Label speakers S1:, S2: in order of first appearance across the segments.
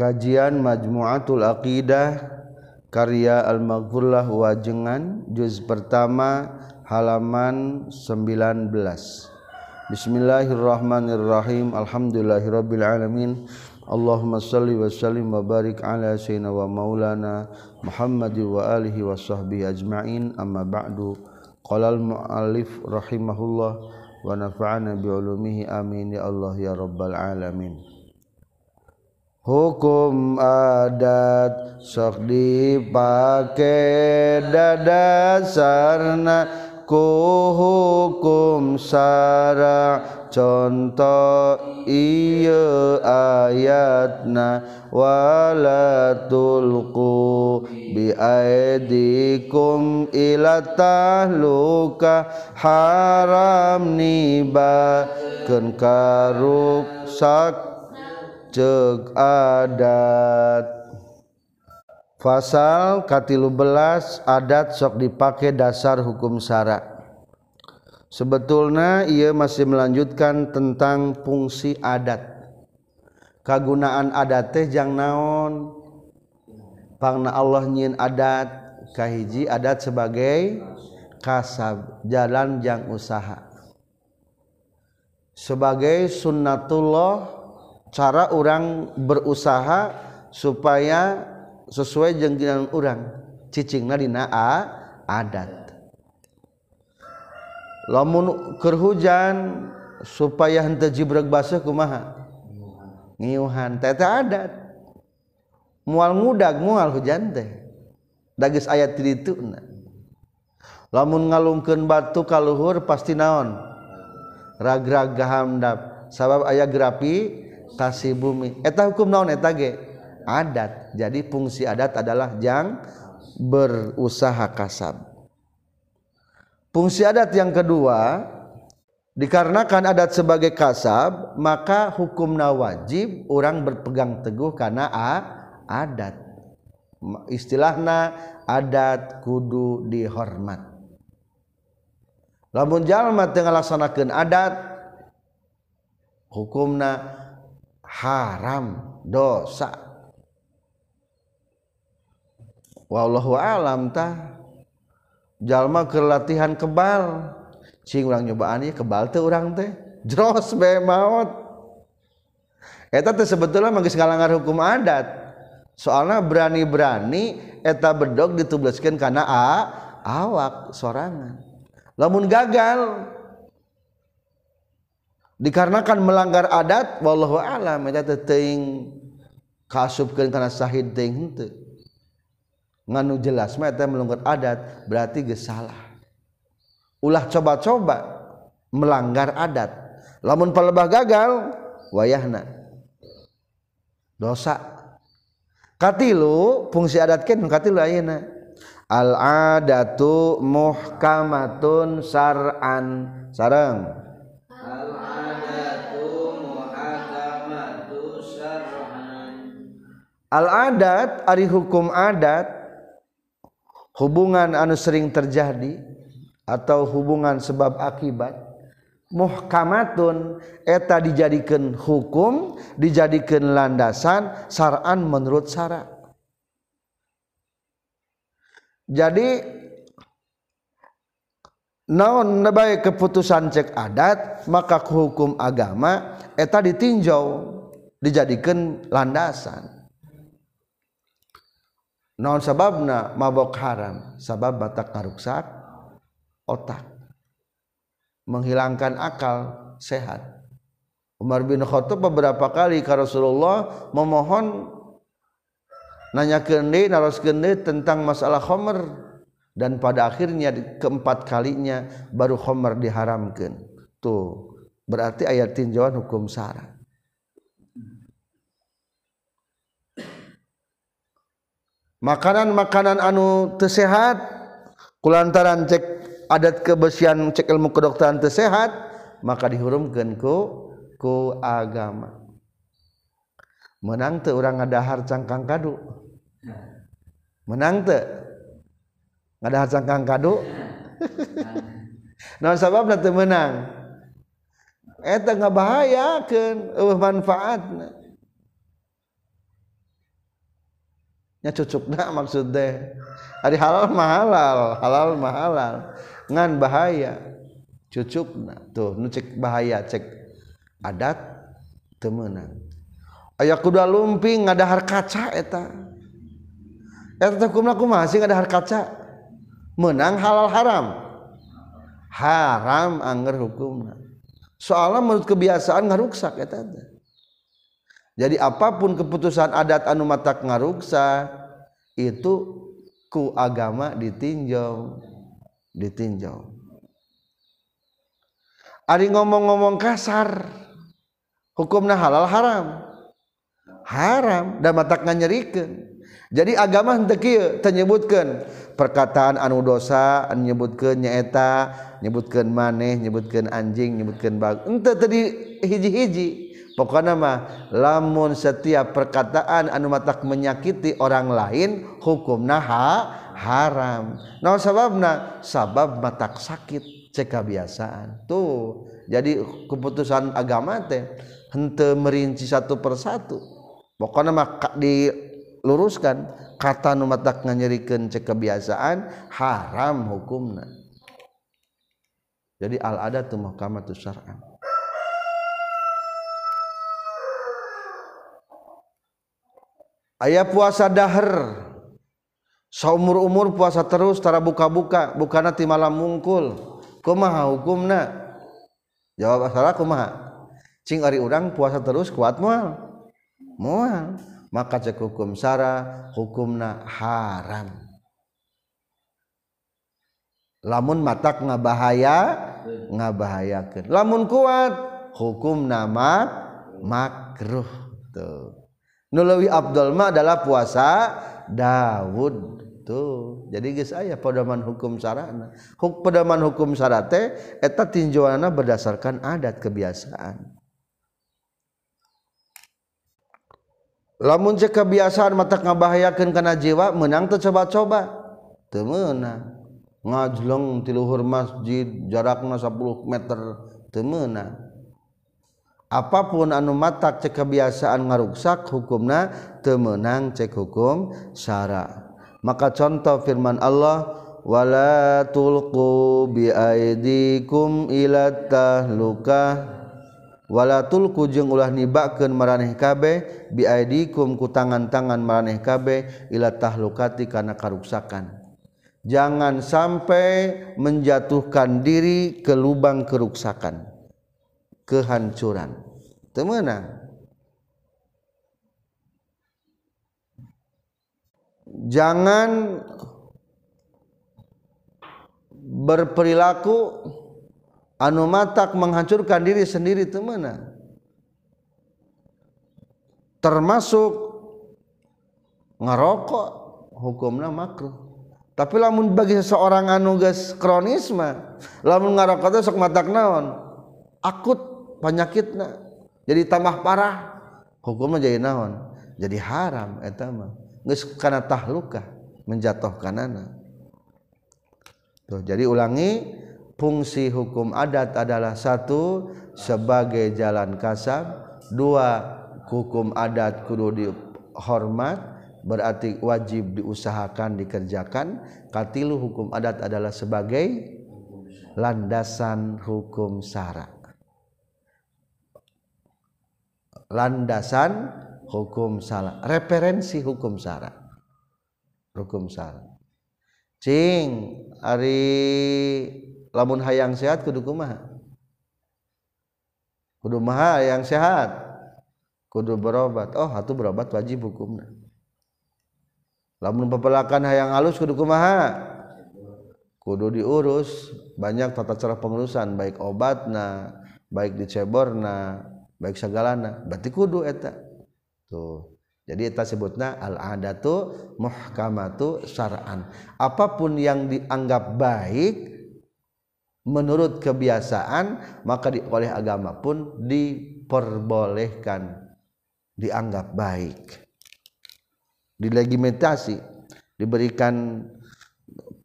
S1: Kajian Majmu'atul Aqidah karya Al-Maghfurlah Wajengan juz pertama halaman 19 Bismillahirrahmanirrahim. Alhamdulillahirabbil alamin Allahumma salli wa sallim wa barik ala sayyidina wa maulana Muhammad wa alihi wa sahbihi ajma'in. Amma ba'du. Qala al-muallif rahimahullah wa nafa'ana bi ulumihi. Amin. Ya Allah ya rabbal alamin hukum adat sok dipake dadasarna ku hukum sara. Contoh iya ayatna wala tulqu bi aidikum ila tahluka haram niba keun karuksak ceg adat Fasal katilu belas adat sok dipakai dasar hukum syarak. Sebetulnya ia masih melanjutkan tentang fungsi adat. Kagunaan adat teh jang naon. Pangna Allah nyin adat kahiji adat sebagai kasab jalan jang usaha. Sebagai sunnatullah cara orang berusaha supaya sesuai jengkinan orang cicingna dina a adat. Lamun keur hujan supaya henteu jibrek basah kumaha? Ngiuhan. Teh adat. Mual ngudag mual hujan teh. Dagis ayat itu lamun ngalungkeun batu kaluhur pasti naon? Rag-rag gahamdap. Sabab aya grapi kasih bumi. Eta hukum naon eta ge? Adat. Jadi fungsi adat adalah jang berusaha kasab fungsi adat yang kedua dikarenakan adat sebagai kasab maka hukumna wajib orang berpegang teguh karena a, adat. Istilahna adat kudu dihormat. Lamun jalma teu ngalaksanakeun adat hukumna haram dosa. Wallahu alam tah jalma ke latihan kebal. Cing urang nyobaan ieu kebal teh urang teh. Jeros be maot eta teh sebetulnya mah geus ngalanggar hukum adat. Soalna berani-berani eta bedog ditubleskeun kana a awak sorangan. Lamun gagal dikarenakan melanggar adat wallahu alam. Eta teh teuing kasupkeun kana sahid teuing henteu. Nganu jelas mah eta melanggar adat berarti geus salah. Ulah coba-coba melanggar adat lamun palebah gagal wayahna. Dosa. Katilu fungsi adat kan katilu ayeuna. Al adatu muhkamatun sar'an. Sareng al-adat ari hukum adat hubungan anu sering terjadi atau hubungan sebab akibat muhkamatun eta dijadikan hukum dijadikan landasan saran menurut syarat jadi naon baik keputusan cek adat maka hukum agama eta ditinjau dijadikan landasan naon sababna mabok haram sabab batak karuksak otak. Menghilangkan akal sehat. Umar bin Khattab beberapa kali ke Rasulullah memohon nanya kendi naros kendi tentang masalah khomer dan pada akhirnya keempat kalinya baru khomer diharamkan. Tuh berarti ayat tinjauan hukum syarat makanan-makanan anu tersehat kulantaran cek adat kebesian cek ilmu kedokteran tersehat maka dihurumkan ku ku agama. Menang teu urang ngadahar cangkang kadu. Menang teu ngadahar cangkang kadu. Naon sababna teu menang? Eta ngabahayakeun eueuh manfaatna. nya cucukna maksud teh. Ari halal mahalal halal mahalal ngan bahaya. Cucukna tuh nu cek bahaya cek adat temenan aya kuda lumping ngadahar kaca eta. Eta teh kumaha kumaha sih ngadahar kaca? Menang halal haram. Haram anger hukumna. Soalnya menurut kebiasaan ngaruksak eta teh. Jadi apa pun keputusan adat anu matak ngaruksa itu ku agama ditinjau. Ditinjau. Ari ngomong-ngomong kasar hukumna halal haram. Haram dan matak nganyerikeun jadi agama kieu menyebutkan perkataan anu dosa menyebutkeun nyaeta nyebutkeun maneh nyebutkeun anjing nyebutkeun bag ente tadi hiji-hiji pokoknya mah lamun setiap perkataan anu matak menyakiti orang lain hukum naha haram. Nah sababna? Sabab matak sakit cek kebiasaan. Tuh jadi keputusan agama teh hente merinci satu persatu. Pokoknya mah diluruskan kata nu matak nganyerikeun cek kebiasaan haram hukumna. Jadi al adatu mahkamatu syar'an ayaah puasa dahar. Saumur-umur puasa terus tara buka-buka bukan ti malam mungkul. Kumaha hukumna? Jawab salah kumaha? Cing ari urang puasa terus kuat moal moal maka cek hukum sara hukumna haram. Lamun matak ngabahaya ngabahayakeun. Lamun kuat hukum nama makruh tuh. nulawi Abdul mah adalah puasa Dawud. Tuh jadi guys ayah pedoman hukum sarana. Huk, pedoman hukum sarate eta tinjauanna berdasarkan adat kebiasaan. Lamun cek kebiasaan mata ngabahayakeun kana jiwa menang teu coba-coba. Teu meunang. Ngajleng ti luhur masjid jarakna 10 meter teu meunang. apapun anu mata cek kebiasaan ngaruksak hukumna temenang cek hukum syara. Maka contoh firman Allah wala tulqu bi aidikum ila tahluka. Wala tulqu jeung ulah nibakeun maraneh kabeh bi aidikum ku tangan-tangan maraneh kabeh ila tahlukati kana karuksakan. Jangan sampai menjatuhkan diri ke lubang keruksakan. Kehancuran. Temenang jangan berperilaku anu matak menghancurkan diri sendiri temenang termasuk ngerokok hukumnya makruh. Tapi lamun bagi seseorang anu gas kronisme lamun ngerokok itu sok matak naon? Akut panyakitna. Jadi tambah parah. Hukumnya jadi naon? Jadi haram eta mah. Geus kana tahluka menjatuhkan anak. Tuh jadi ulangi fungsi hukum adat adalah satu sebagai jalan kasab dua hukum adat kudu dihormat berarti wajib diusahakan dikerjakan. Katilu hukum adat adalah sebagai landasan hukum syarat landasan hukum salah. Referensi hukum syarat hukum salah. Cing ari lamun hayang sehat kudu kumaha? Kudu maha yang sehat. Kudu berobat. Oh atuh berobat wajib hukumna. Lamun pepelakan hayang halus kudu kumaha? Kudu diurus. Banyak tata cara pengurusan baik obatna baik diceborna baik segalana berarti kudu eta. Tuh. Jadi eta sebutna al adatu muhkamatu syar'an. Apa pun yang dianggap baik menurut kebiasaan maka di, oleh agama pun diperbolehkan dianggap baik. Dilegitimasi diberikan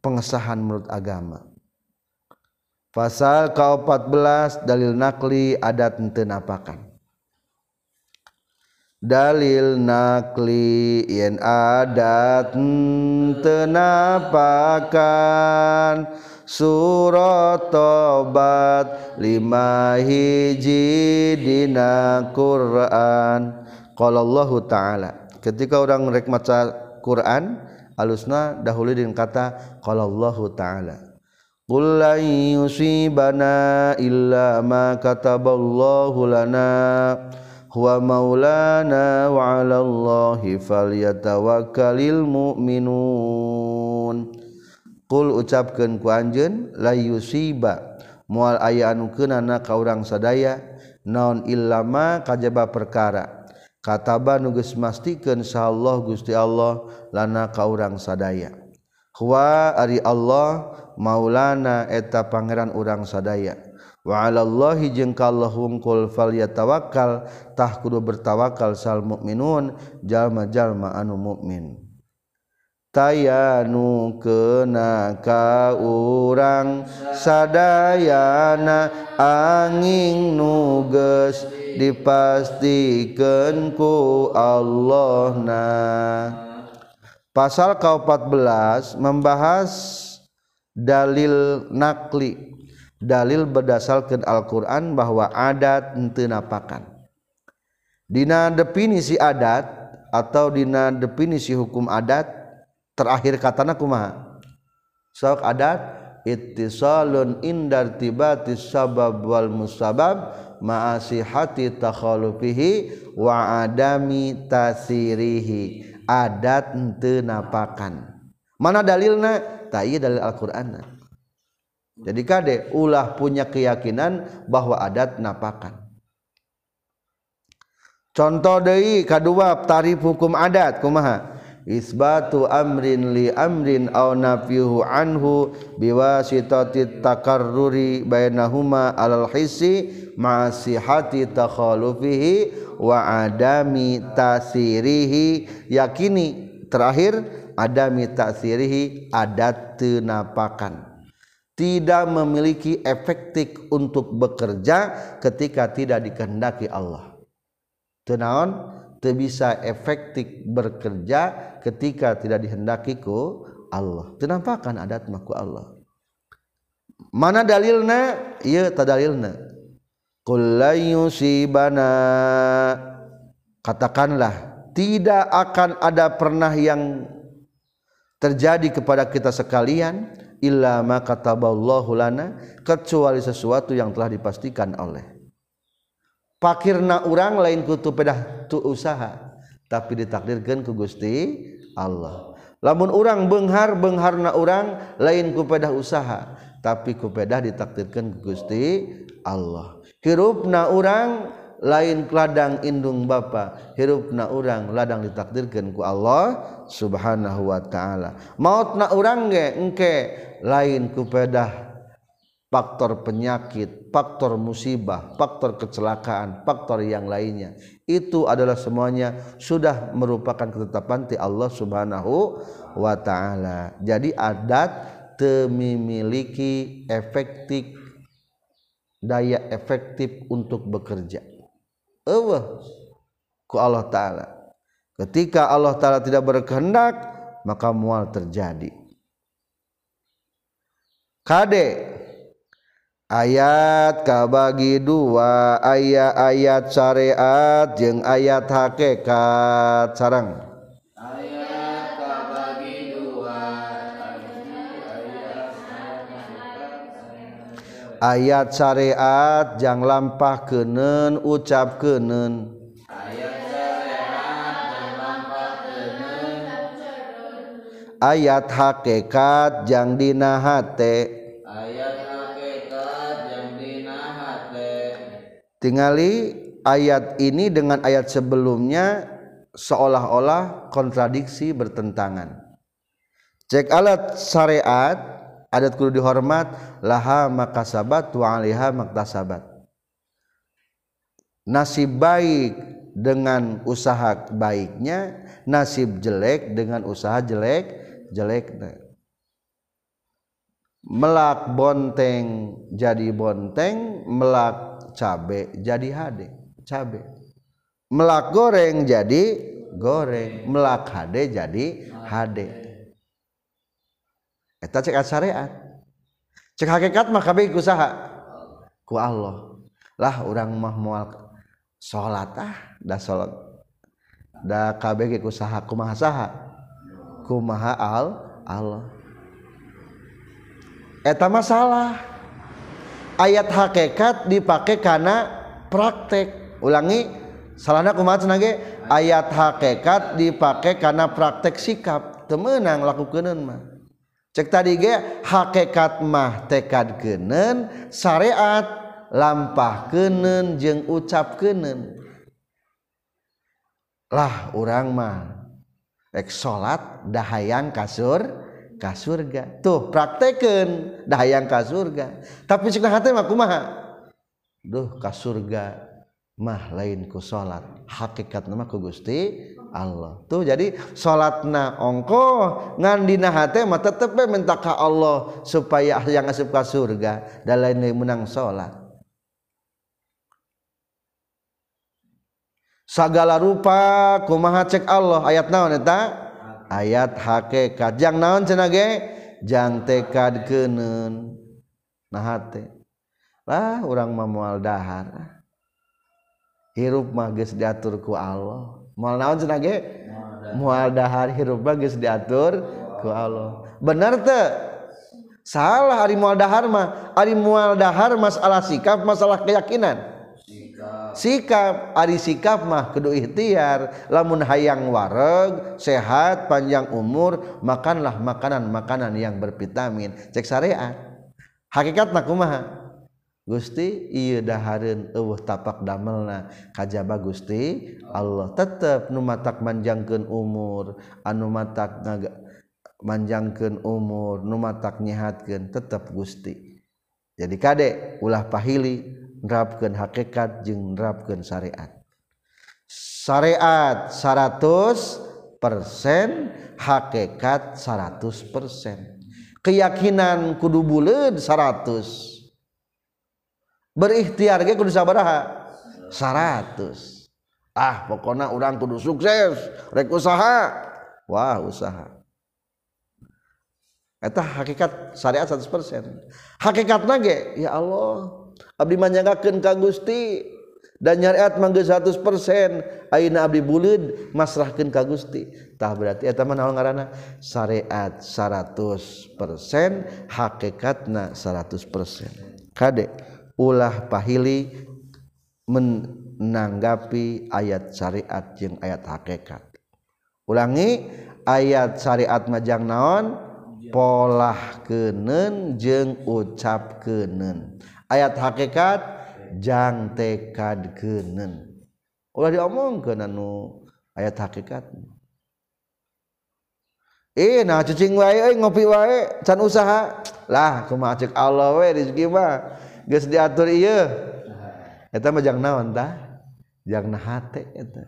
S1: pengesahan menurut agama pasal ke-14 dalil nakli adat ente napakan dalil nakli yen adat tenapakan surat tobat lima hiji dina Quran. Kalau Allah Ta'ala. Ketika orang rek maca Quran alusna dahulu dengan kata kalau Allah Ta'ala Qul lan yusibana illa ma kataballahu lana huwa maulana wa 'ala Allahi falyatawakkalul mu'minun. Qul ucapkeun ku anjeun la yusiba moal aya anu keunana ka urang sadaya naon illama kajaba perkara kataba nu geus mastikeun Allah Gusti Allah lana ka urang sadaya. Huwa ari Allah Maulana eta Pangeran urang sadaya. Waallallahhi jengkallah hungkul falya tawakaltah kudu bertawakal sal mukminun jalma-jalma anu mukmin. Tayanu kena ka urang sadayana angin nuges dipastikanku Allah na pasal kau 14 membahas dalil nakli. Dalil berdasarkan Alquran bahwa adat entenapakan Dina definisi adat atau Dina definisi hukum adat terakhir katanakumaha sok adat ittisalun indar tibati sabab wal musabab ma'asi hati takhalufihi wa adami tasirihi. Adat entenapakan mana dalilna tak iya dalil Al-Qur'an. Jadi kade ulah punya keyakinan bahwa adat napakan. Contoh deui kadua tarif hukum adat kumaha? Isbatu amrin li amrin aw nafyuhu anhu biwasitati takarruri bainahuma alal hissi ma sihati takhalufihi wa adami tasirihi. Yakini terakhir adami tasirihi adat tenapakan tidak memiliki efektif untuk bekerja ketika tidak dikehendaki Allah. Tenaon bisa efektif bekerja ketika tidak dihendaki ku Allah. Tenampakan adat maku Allah. Mana dalilna? Ieu ta dalilna. Qul yusibana katakanlah tidak akan ada pernah yang terjadi kepada kita sekalian illa ma kataballahu lana kecuali sesuatu yang telah dipastikan oleh pakirna orang lain kutu pedah tu usaha tapi ditakdirkan ku Gusti Allah. Lamun orang benghar bengharna orang lain ku pedah usaha tapi ku pedah ditakdirkan ku Gusti Allah. Hirupna orang lain ladang indung bapa hirupna urang ladang ditakdirkan ku Allah subhanahu wa ta'ala maut na urang ge engke lain kupedah faktor penyakit, faktor musibah, faktor kecelakaan, faktor yang lainnya. Itu adalah semuanya sudah merupakan ketetapan ti Allah Subhanahu wa taala. Jadi adat memiliki efektif daya efektif untuk bekerja. Allah ku Allah taala. Ketika Allah taala tidak berkehendak, maka mual terjadi. Kade ayat ka bagi dua ayat-ayat syariat jeung ayat hakikat sarang ayat syariat jang lampah kenen ucap kenen. Ayat hakikat jang dina hate. Ayat hakikat jang dina hate. Tingali ayat ini dengan ayat sebelumnya seolah-olah kontradiksi bertentangan. Cek alat syariat adat kudu dihormat laha makasabat wa alaiha maktasabat. Nasib baik dengan usaha baiknya nasib jelek dengan usaha jelek jelek melak bonteng jadi bonteng melak cabe jadi hade cabe. Melak goreng jadi goreng melak HD jadi HD eta cek syariat cek hakikat mah kabeh usaha ku Allah. Lah orang mah moal salat ah da salat da kabeh kusaha kumaha saha? Kumaha al Allah. Eta masalah ayat hakikat dipakai karena praktek. Ulangi salahnya kumaha cenage ayat hakikat dipakai karena praktek sikap. Temenang lakukeun mah. cek tadi ge hakekat mah tekad kenen syariat lampah kenen jeung ucap kenen lah orang mah rek salat dahayang kasur ka surga. Tuh praktekeun dahayang ka surga. Tapi cek hati mah kumaha? Duh ka surga mah lain ku salat hakikat nama ku Gusti Allah. Tuh jadi salatna ongko ngan dina hate mah tetep minta ka Allah supaya yang asup ka surga. Dan lain menang salat sagala rupa kumaha cek Allah? Ayat naon eta? Ayat hakikat. Jang naon cenah ge? Jang tekad keuneun. Nah hate lah urang mah moal dahar. Hirup mah geus diatur ku Allah moal naon cenah ge? Moal dahar hirup geus diatur ku Allah. Bener teh. Salah ari moal dahar mah ari moal dahar masalah sikap masalah keyakinan. Sikap. Ari sikap mah kudu ikhtiar. Lamun hayang wareg sehat panjang umur makanlah makanan-makanan yang bervitamin. Cek syariat. Hakikatna kumaha? Gusti iya dahareun eueuh tapak damelna. Kajaba Gusti Allah tetep nu matak manjangkeun umur. Anu matak manjangkeun umur nu matak nyihatkeun tetep Gusti. Jadi kadek ulah pahili nerapkeun hakikat jeung nerapkeun syariat. Syariat 100 persen hakikat 100 persen. Keyakinan kudu buleud 100 berikhtiar ge kudu sabaraha? 100 ah pokona orang kudu sukses rek usaha. Wah usaha. Eta hakikat syariat 100% hakikat nage ya Allah abdi manjagakeun ka Gusti. Dan nyariat mangga 100% ayeuna abdi buleud masrahkeun ka Gusti. Tah berarti eta mah naon ngaranna? Syariat 100% hakikatna 100% kade ulah pahili menanggapi ayat syariat jeung ayat hakekat ulangi ayat syariat majang naon? Polah kenen jeung ucap kenen ayat hakekat jang tekad kenen ulah diomong ke nanu ayat hakekat Eh, nah cucing wae, ngopi wae, can usaha. Lah kumacek Allah wae rezeki mah. geus diatur ieu. Eta mah jang naon tah? Jangna hate eta.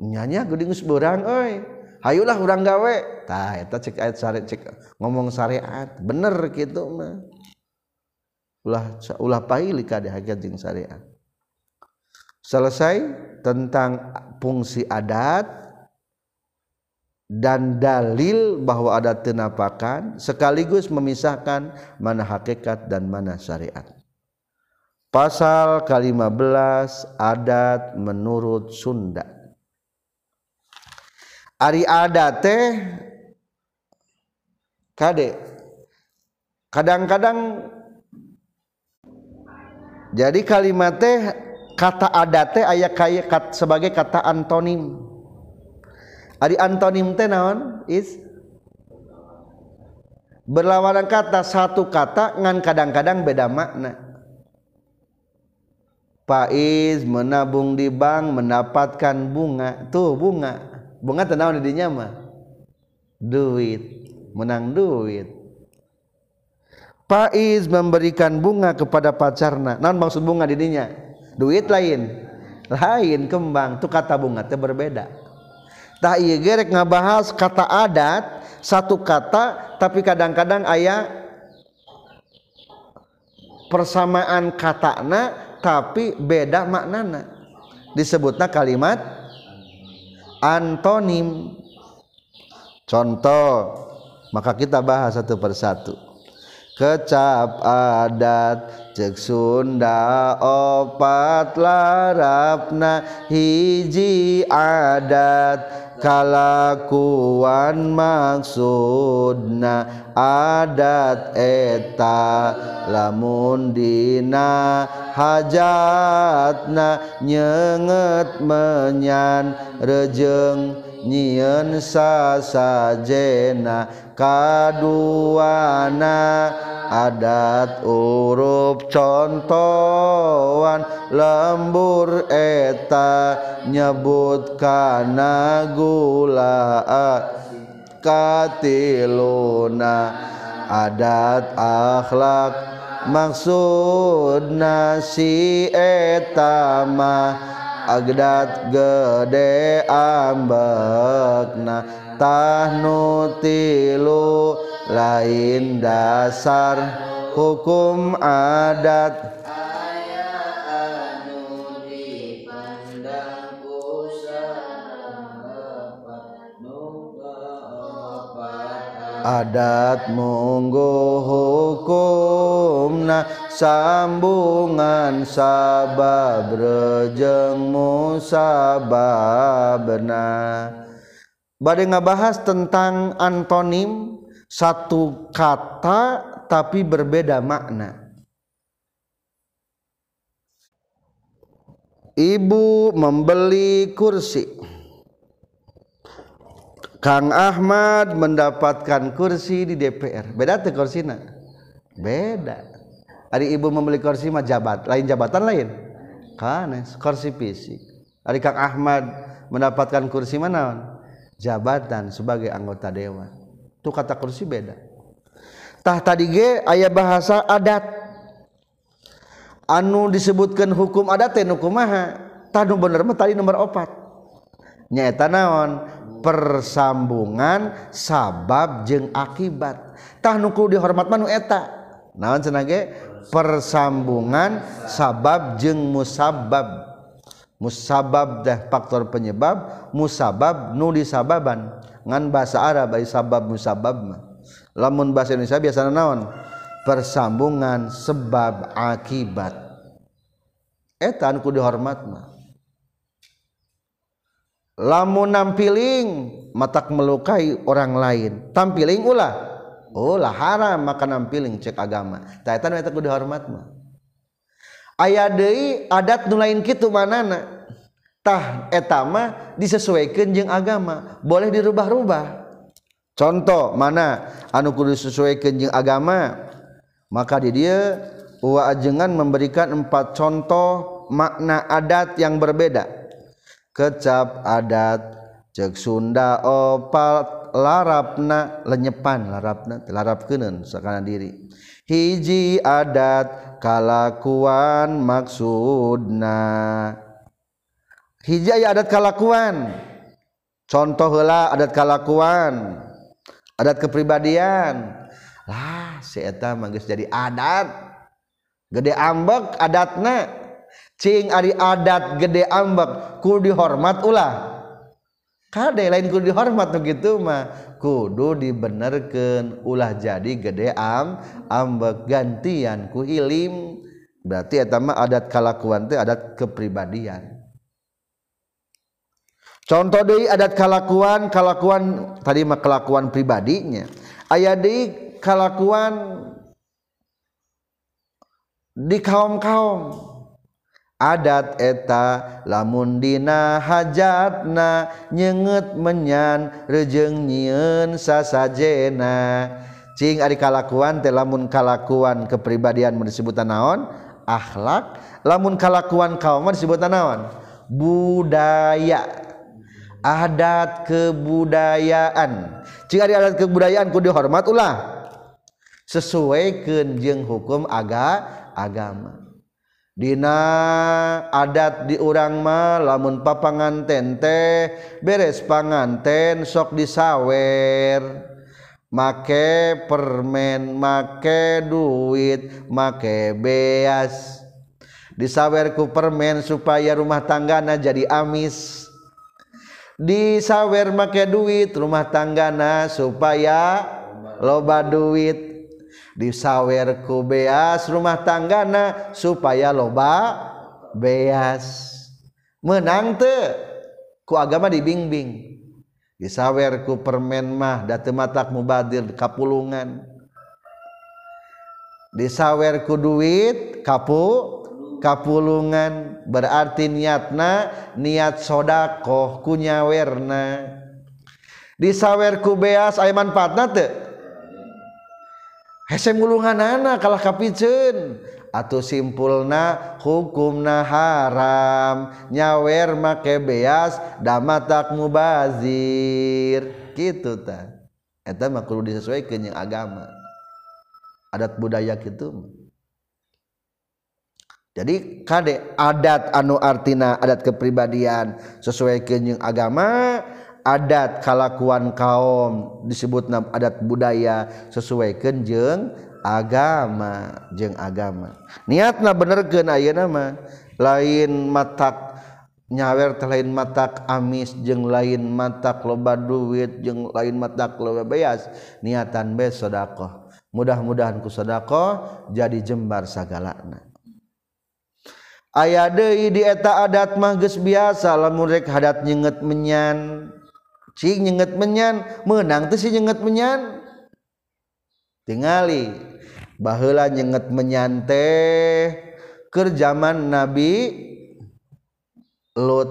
S1: Nyanya geuning geus beurang euy hayulah urang gawe. Tah eta cek ayat syariat cek ngomong syariat. Bener gitu mah. Ulah ulah paili ka hakikat jeung syariat. Selesai tentang fungsi adat dan dalil bahwa ada tenapakan sekaligus memisahkan mana hakikat dan mana syariat. Pasal ke-15 adat menurut Sunda. Ari adat teh kade kadang-kadang jadi kalimat teh kata adat teh aya kayak sebagai kata antonim Ari antonim teh naon? Is berlawanan kata satu kata ngan kadang-kadang beda makna. Faiz menabung di bank mendapatkan bunga. Tuh bunga. Bunga teh naon di mah? Duit. Menang duit. Faiz memberikan bunga kepada pacarna. Naon maksud bunga di dinya? Duit lain. Lain kembang. Tuh kata bunga teh berbeda gerek ngabahas kata adat satu kata tapi kadang-kadang ayah persamaan katana tapi beda maknana. Disebutnya kalimat antonim. Contoh maka kita bahas satu persatu. Kecap adat cek Sunda opat larapna hiji adat kalakuan maksudna adat eta lamun dina hajatna nyenget menyan rejeng nyieun sasajena kaduana adat urup contohan lembur eta nyebut kana gula katiluna. Adat akhlak maksud nasi etama adat gede ambekna tahnutilu lain dasar hukum adat. Adat monggo hukumna sambungan sabab rejeng musababna Bade ngabahas tentang antonim satu kata tapi berbeda makna. Ibu membeli kursi. Kang Ahmad mendapatkan kursi di DPR. Beda tuh kursinya? Beda. Ari ibu membeli kursi mah jabat, lain jabatan lain. Kan, kursi fisik. Ari Kang Ahmad mendapatkan kursi mana? jabatan sebagai anggota dewan. Tuh kata kursi beda. Tah tadi ge ayah bahasa adat. Anu disebutkan hukum adat teh nukumaha tanu bener mah tadi nomor opat. Nyaeta naon? Persambungan sabab jeng akibat. Tah nuku dihormat manu eta. Naon cenah persambungan sabab jeng musabab. musabab dah faktor penyebab musabab nuli sababan ngan bahasa Arab ay sabab musabab mah. Lamun bahasa Indonesia biasana naon? Persambungan sebab akibat. Eta anu kudu hormat mah. Lamun nampiling matak melukai orang lain. Tampiling ulah. Ulah haram maka nampiling cek agama. Tak eta nu eta kudu hormat mah. aya deui adat nulain gitu mananatah etama disesuaikan jeung agama. Boleh dirubah-rubah. Contoh mana? Anu kudu sesuaikan jeung agama. Maka di dia Uwa ajengan memberikan empat contoh makna adat yang berbeda. Kecap adat cek Sunda opat larapna lenyepan. Larapna larap kenen sekarang diri. hiji adat kalakuan maksudna. Hiji aya adat kalakuan. Contoh heula adat kalakuan adat kepribadian. Lah si eta mah geus jadi adat. Gede ambek adatna. Cing ari adat gede ambek ku dihormat ulah. Kade lain kudu dihormat begitu mah. Kudu dibenerkeun ulah jadi gede am ambek gantian ku ilim. Berarti eta mah adat kalakuan teh adat kepribadian. Contoh deui adat kalakuan kalakuan tadi mah kelakuan pribadinya. Aya deui kalakuan di kaum-kaum adat eta lamundina hajatna nyenget menyan rejeng nyieun sasajena. Cing ari kalakuan teh lamun kalakuan kepribadian disebutan naon? Akhlak. Lamun kalakuan kaum disebutan naon? Budaya. Adat kebudayaan. Cing ari adat kebudayaan kudu dihormat ulah. Sesuai kenjeng hukum aga agama Dina adat di urang mah lamun papanganten teh beres panganten sok disawer. Make permen make duit make beas. Disawerku permen supaya rumah tanggana jadi amis. Disawer make duit rumah tanggana supaya loba duit. disawerku beas rumah tanggana supaya loba beas. Menang te ku agama dibimbing. Disawerku permen mah datu matak mubadir kapulungan. Disawerku duit kapu kapulungan. Berarti niatna niat sodakoh kunyawerna disawerku beas ayman patna teu hese mulunganana kalah kapicen. Atau simpulna hukumna haram. Nyawer make beas damatak mubazir. Gitu ta. Eta mah kudu disesuaikan yang agama. Adat budaya gitu jadi kade adat anu artina adat kepribadian sesuai kenyang agama adat kalakuan kaum disebut adat budaya sesuai kenjeng agama jeng agama. Niatna bener ke nama lain matak nyawer lain matak amis jeng lain matak loba duit jeng lain matak loba beas niatan be sodakoh. Mudah-mudahan ku sedekah jadi jembar sagalakna aya deui di eta adat mah geus biasa lamun rek hadat nyenget menyan cing nyenget menyan menang tuh si nyenget menyan. Tingali baheula nyenget menyan teh kerjaman Nabi Lut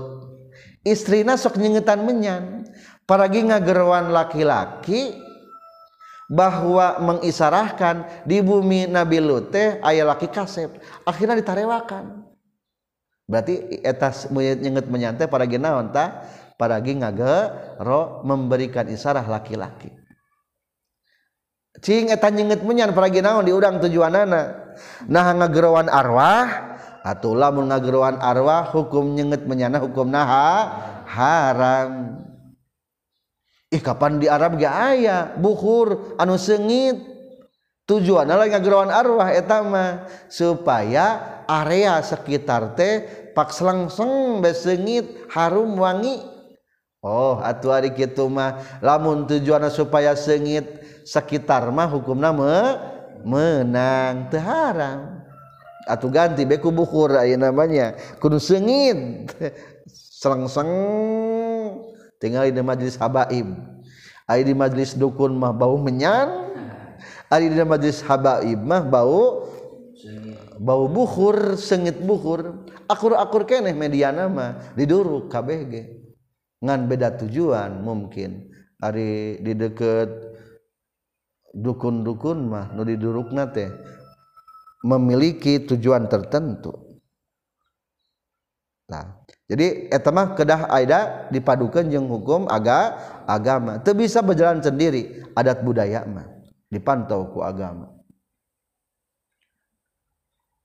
S1: istrina sok nyengetan menyan. Paragi ngagerwan laki-laki bahwa mengisarahkan di bumi Nabi Lut teh aya laki kasep akhirnya ditarewakan. Berarti etas nyenget menyantai para naon tah? paragi ngagero memberikan isyarah laki-laki. Cing eta nyeungeut menyan paragi naon diurang tujuanana. Nah ngagerowan arwah atuh lamun ngagerowan arwah hukum nyenget menyana hukum naha haram. Ih kapan di Arab gak aya? Buhur anu sengit. Tujuan lain ngageroan arwah etama supaya area sekitar teh pak selangseng besengit harum wangi. Oh atuh hari gitu mah lamun tujuan supaya sengit sekitar mah hukum nama menang terharam atau ganti beku bukur ayo namanya kudu sengit selengseng tinggal di majelis habaib. Ayo di majelis dukun mah bau menyan. Ayo di majelis habaib mah bau bau bukur sengit bukur akur-akur keneh mediana mah diduruk KBG ngan beda tujuan mungkin. Ari di deket dukun-dukun mah nu didurukna teh memiliki tujuan tertentu. Nah jadi etamah kedah aida dipadukan jeng hukum aga agama. Itu bisa berjalan sendiri adat budaya mah dipantau ku agama.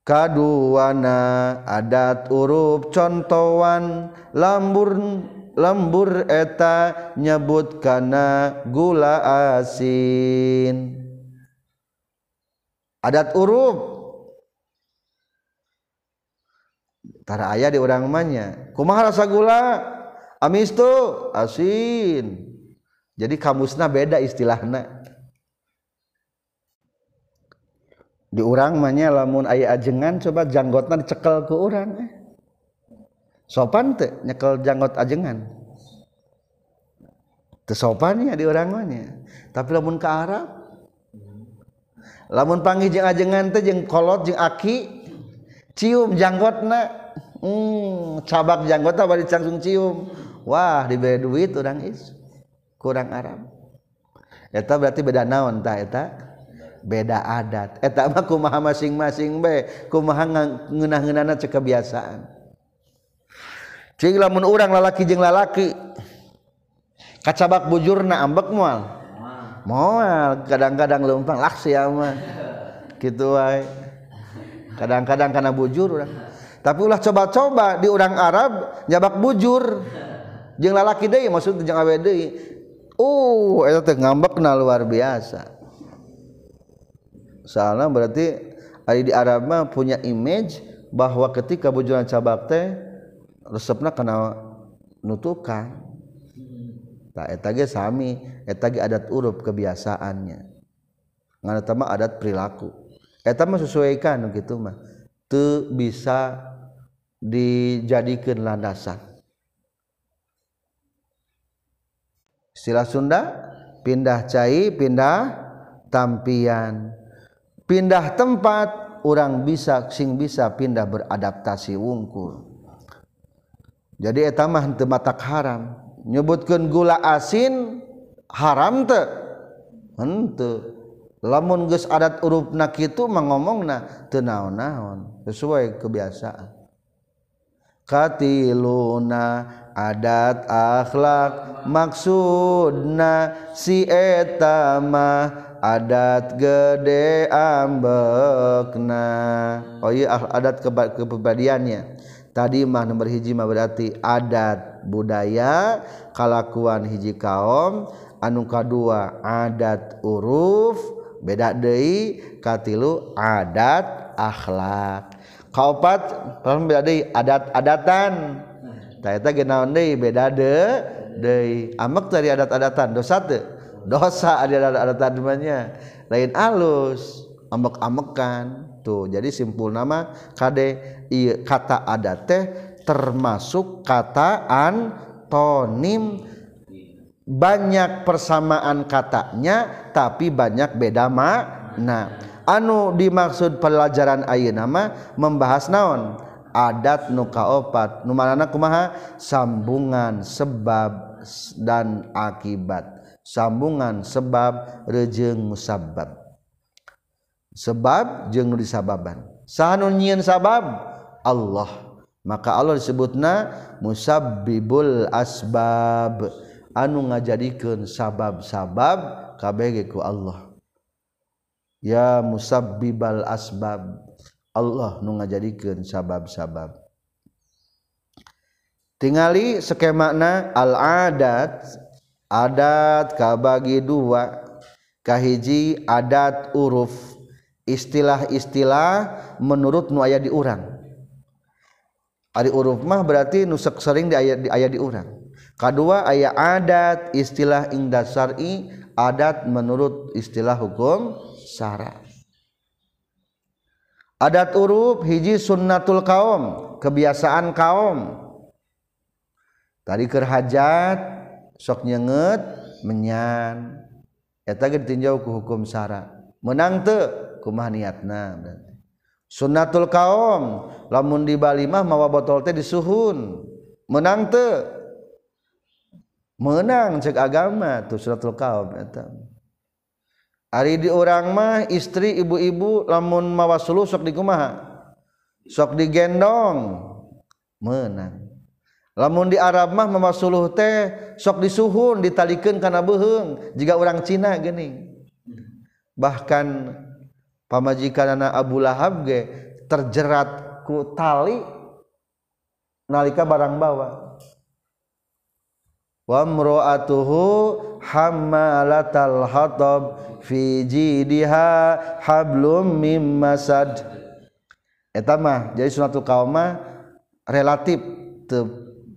S1: Kaduana adat urup contohan lambur lembur eta nyebut kana gula asin. Adat urup tara aya di orang manya kumaha rasa gula? Amis tuh asin. Jadi kamusna beda istilahna. Di orang manya lamun ayah ajengan coba janggotna dicekel ke orang eh. sopan teh nyekel janggot ajengan. Teu sopannya di urang tapi lamun ke Arab lamun panggih jeung ajengan teh jeung kolot jeung aki cium janggotna. Hmm, cabak janggotna bari langsung cium. Wah dibayar duit urang is kurang Arab. Eta berarti beda naon tah eta? Beda adat. Eta mah kumaha masing-masing bae kumaha ngeunah-ngeunahna cekebiasaan Cing lamun orang lalaki jeng lalaki kacabak bujurna ambek mual. Mual kadang-kadang lempang lah siapa gitu wae. Kadang-kadang karena bujur orang. Tapi ulah coba-coba di orang Arab nyabak bujur. Jeng lalaki deui maksud jeng awe deui. Uh, eta teh ngambekna luar biasa. Soalnya berarti ada di Arab mah punya image bahwa ketika bujuran cabak teh resepna kena nutukan. Tak eta ge sami eta ge adat uruf kebiasaannya. Ngana mah adat perilaku. Eta mah sesuaikan gitu mah. Teu bisa dijadikan landasan. Istilah Sunda pindah cai pindah tampian. Pindah tempat orang bisa sing bisa pindah beradaptasi wungkul jadi etamah teu matak haram. Nyebutkeun gula asin haram teu. Henteu. Lamun geus adat urupna kitu mangomongna teu naon-naon sesuai kebiasaan. Katiluna adat akhlak maksudna si etama adat gede ambekna. Oh iya adat kepribadiannya tadi mah nomor hiji mah berarti adat budaya kalakuan hiji kaum. Anu kadua adat uruf. Beda deui katilu adat akhlak. Kaopat beda deui adat-adatan. Tah eta ge naon deui beda de deui. Amek dari adat-adatan dosa teu? Dosa ada adat-adatan lain alus amek-amekan tuh jadi simpul nama kade iya, kata adat teh termasuk kata antonim banyak persamaan katanya tapi banyak beda makna anu dimaksud pelajaran ayeuna nama membahas naon? Adat nuka opat numanana kumaha? Sambungan sebab dan akibat. Sambungan sebab rejeng musabab sebab jeung nu disababan. Sahanun nyieun sabab? Allah. Maka Allah disebutna musabbibul asbab. Anu ngajadikeun sabab-sabab kabeh ku Allah. Ya musabbibal asbab. Allah nu ngajadikeun sabab-sabab. Tingali skemana al adat adat kabagi dua. Kahiji adat uruf. istilah-istilah menurut nu aya diurang Ari uruf mah berarti nusek sering di ayat di ayat diurang kedua ayat adat istilah ing dasari adat menurut istilah hukum syara adat uruf hiji sunnatul kaum kebiasaan kaum. Tadi kerhajat sok nyenget menyan. Eta ditinjau ku hukum syara menang teu. kumah niatna sunnatul kaum lamun di Bali mah mawa botol teh disuhun. Menang teu. Menang cek agama tuh sunnatul kaum eta. Ari di urang mah istri ibu-ibu lamun mawa suluh sok dikumaha sok digendong menang. Lamun di Arab mah mawa suluh teh sok disuhun ditalikeun kana beuheung jika orang Cina geuning bahkan pamajikan anak Abu Lahab ge terjerat ku tali nalika barang bawa. Wa mra'atuhu hammalatal hatab fi jidiha hablum mim masad. Eta mah jadi sunatul kaum mah relatif te,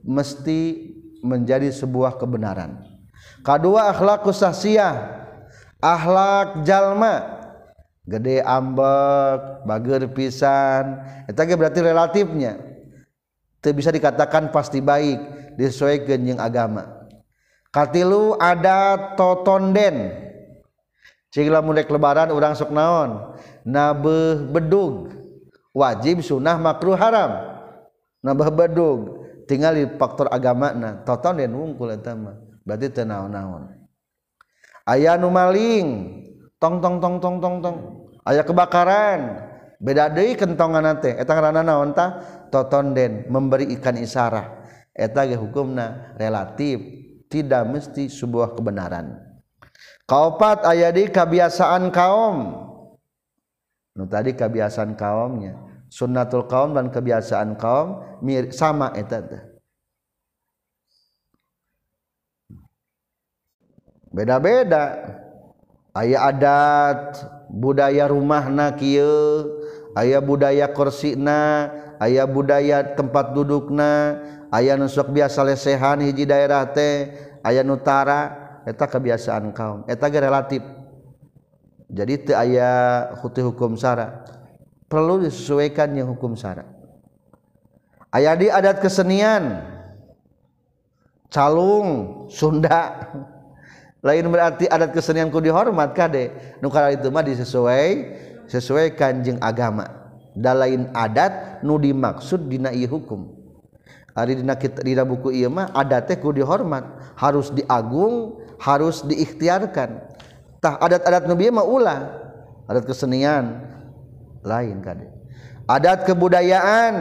S1: mesti menjadi sebuah kebenaran. Kedua akhlak sahsiah akhlak jalma gede ambek bager pisan. Eta ge berarti relatifnya. Teu bisa dikatakan pasti baik disesuaikan jeung agama. Katilu ada totonden. Cing lamun rek lebaran urang sok naon? Nabeh bedug. Wajib sunnah makruh haram. Nabeh bedug. Tinggal di faktor agama na totonden wungkul eta mah. Berarti teu naon-naon. Aya nu maling. Tong tong tong tong tong tong. Aya kebakaran. Beda deui kentongan tah? Totonden memberi ikan isarah. Eta ge hukumna relatif. Tidak mesti sebuah kebenaran. Kaopat aya di kebiasaan kaum. Nu tadi kebiasaan kaumnya. Sunnatul kaum dan kebiasaan kaum mirip sama eta teh. Beda-beda. Aya adat budaya rumahna kieu aya budaya korsina aya budaya tempat dudukna aya nusok biasa lesehan hiji daerah teh aya nutara eta kebiasaan kaum eta ge relatif. Jadi teu aya hukum hukum syara perlu disesuaikan yang hukum syara aya di adat kesenian calung Sunda. Lain berarti adat kesenianku dihormat kade nu itu mah disesuai sesuai kanjeng agama. Dan lain adat nu dimaksud dina ieu hukum. Hari dina dina buku ieu mah adatnya ku dihormat. Harus diagung harus diikhtiarkan. Tah adat-adat nabi mah ulah adat kesenian lain kade adat kebudayaan.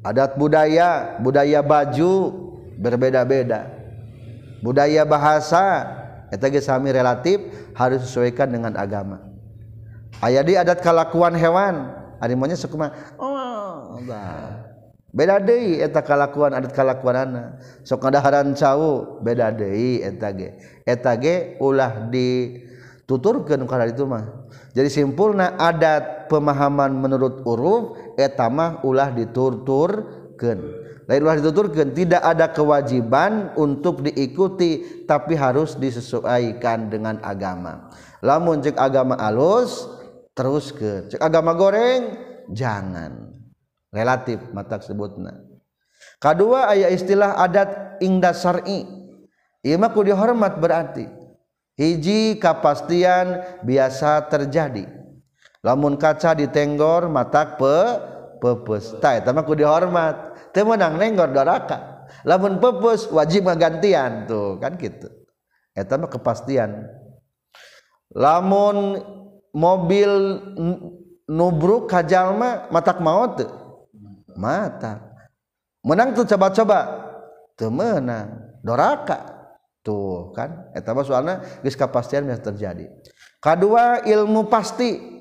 S1: Adat budaya budaya baju berbeda-beda budaya bahasa eta ge sami relatif harus disesuaikan dengan agama. Aya di adat kalakuan hewan ari maunya sakuma oh bah. beda deui eta kalakuan adat kalakuanana. Sok ngadaharan cau beda deui eta ge. Eta ge ulah dituturkeun kana itu mah. Jadi simpulna adat pemahaman menurut uruf eta mah ulah diturturkeun. Dituturkan tidak ada kewajiban untuk diikuti tapi harus disesuaikan dengan agama. Lamun cek agama alus terus ke cek agama goreng jangan. Relatif mata sebutna. Kedua ayat istilah adat ingda syar'i. Imaku dihormat berarti. Hiji kepastian biasa terjadi. Lamun kaca ditenggor mata pe pepes tak ku dihormat teu menang nenggor doraka. Lamun pepus wajib gantian tuh kan gitu. Eta mah kepastian. Lamun mobil nubruk kajalma matak maut teu. Mata menang tuh coba-coba. Teu menang. Doraka. Tuh kan? Eta mah soalna geus kapastian yang terjadi. Kedua ilmu pasti.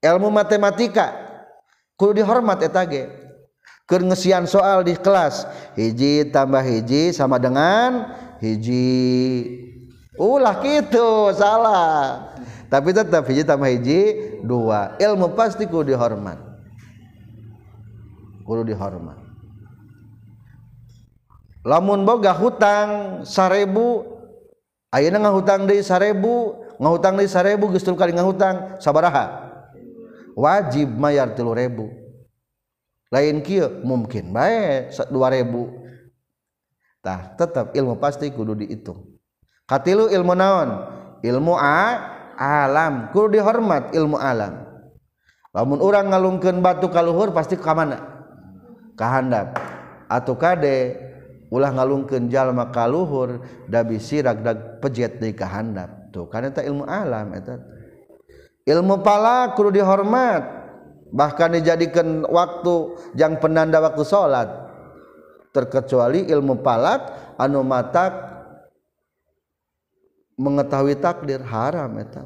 S1: Ilmu matematika. Kudu dihormat eta ge. Ngesian soal di kelas. Hiji tambah hiji sama dengan hiji. Ulah gitu salah. Tapi tetap hiji tambah hiji dua. Ilmu pasti kudu dihormat. Kudu dihormat. Lamun boga hutang sarebu ayeuna ngahutang deui sarebu ngahutang deui sarebu geus kali ngahutang sabaraha? Wajib mayar tilu ribu lain kia mungkin baik 2000 tah tetap ilmu pasti kudu dihitung katilu ilmu naon? Ilmu a alam. Kudu dihormat ilmu alam. Lamun orang ngalungkeun batu kaluhur pasti ka mana? Ka handap. Atuh kade ulah ngalungkeun jalma kaluhur da bisi ragdag pejet deui ka handap. Tuh kan eta ilmu alam eta. Ilmu pala kudu dihormat. bahkan dijadikan waktu yang penanda waktu salat terkecuali ilmu palat anu matak mengetahui takdir haram eta.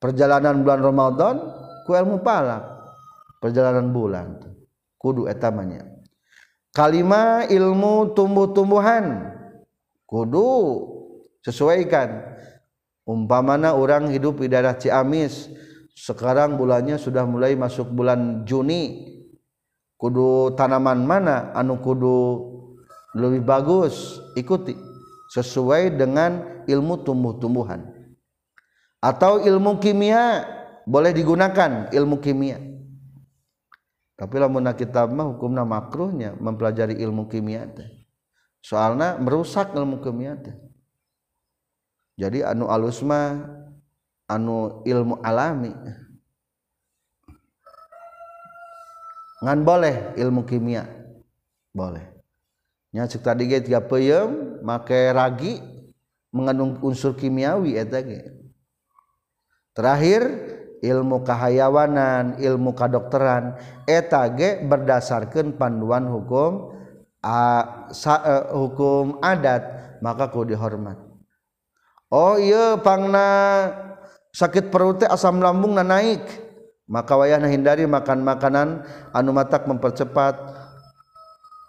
S1: Perjalanan bulan Ramadan ku ilmu palak. Perjalanan bulan kudu etamanya kalima ilmu tumbuh-tumbuhan kudu sesuaikan. Umpamana orang hidup di daerah Ciamis sekarang bulannya sudah mulai masuk bulan Juni. Kudu tanaman mana? Anu kudu lebih bagus ikuti. Sesuai dengan ilmu tumbuh-tumbuhan. Atau ilmu kimia boleh digunakan ilmu kimia. Tapi lamun kita mah hukumna makruhnya mempelajari ilmu kimia teh. Soalnya merusak ilmu kimia teh. Jadi anu alus mah anu ilmu alami. Ngan boleh ilmu kimia? Boleh. Nya cek tadi ge tiga peuyeum make ragi mengandung unsur kimiawi eta ge. Terakhir ilmu kahayawanan ilmu kadokteran eta ge berdasarkan panduan hukum a, sa, uh, hukum adat maka kudu dihormat. Oh iya pangna sakit perut asam lambung na naik. Maka wayahna hindari makan makanan anu matak mempercepat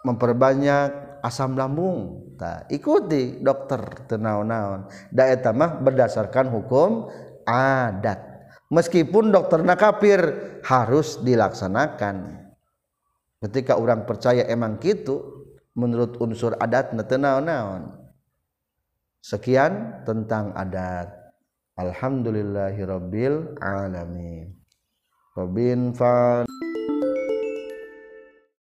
S1: memperbanyak asam lambung. Tak ikuti dokter tenaon-naon da eta mah berdasarkan hukum adat. Meskipun dokter na kafir harus dilaksanakan. Ketika orang percaya emang gitu menurut unsur adat naon-naon. Sekian tentang adat Alhamdulillahirabbil alamin. Robin Van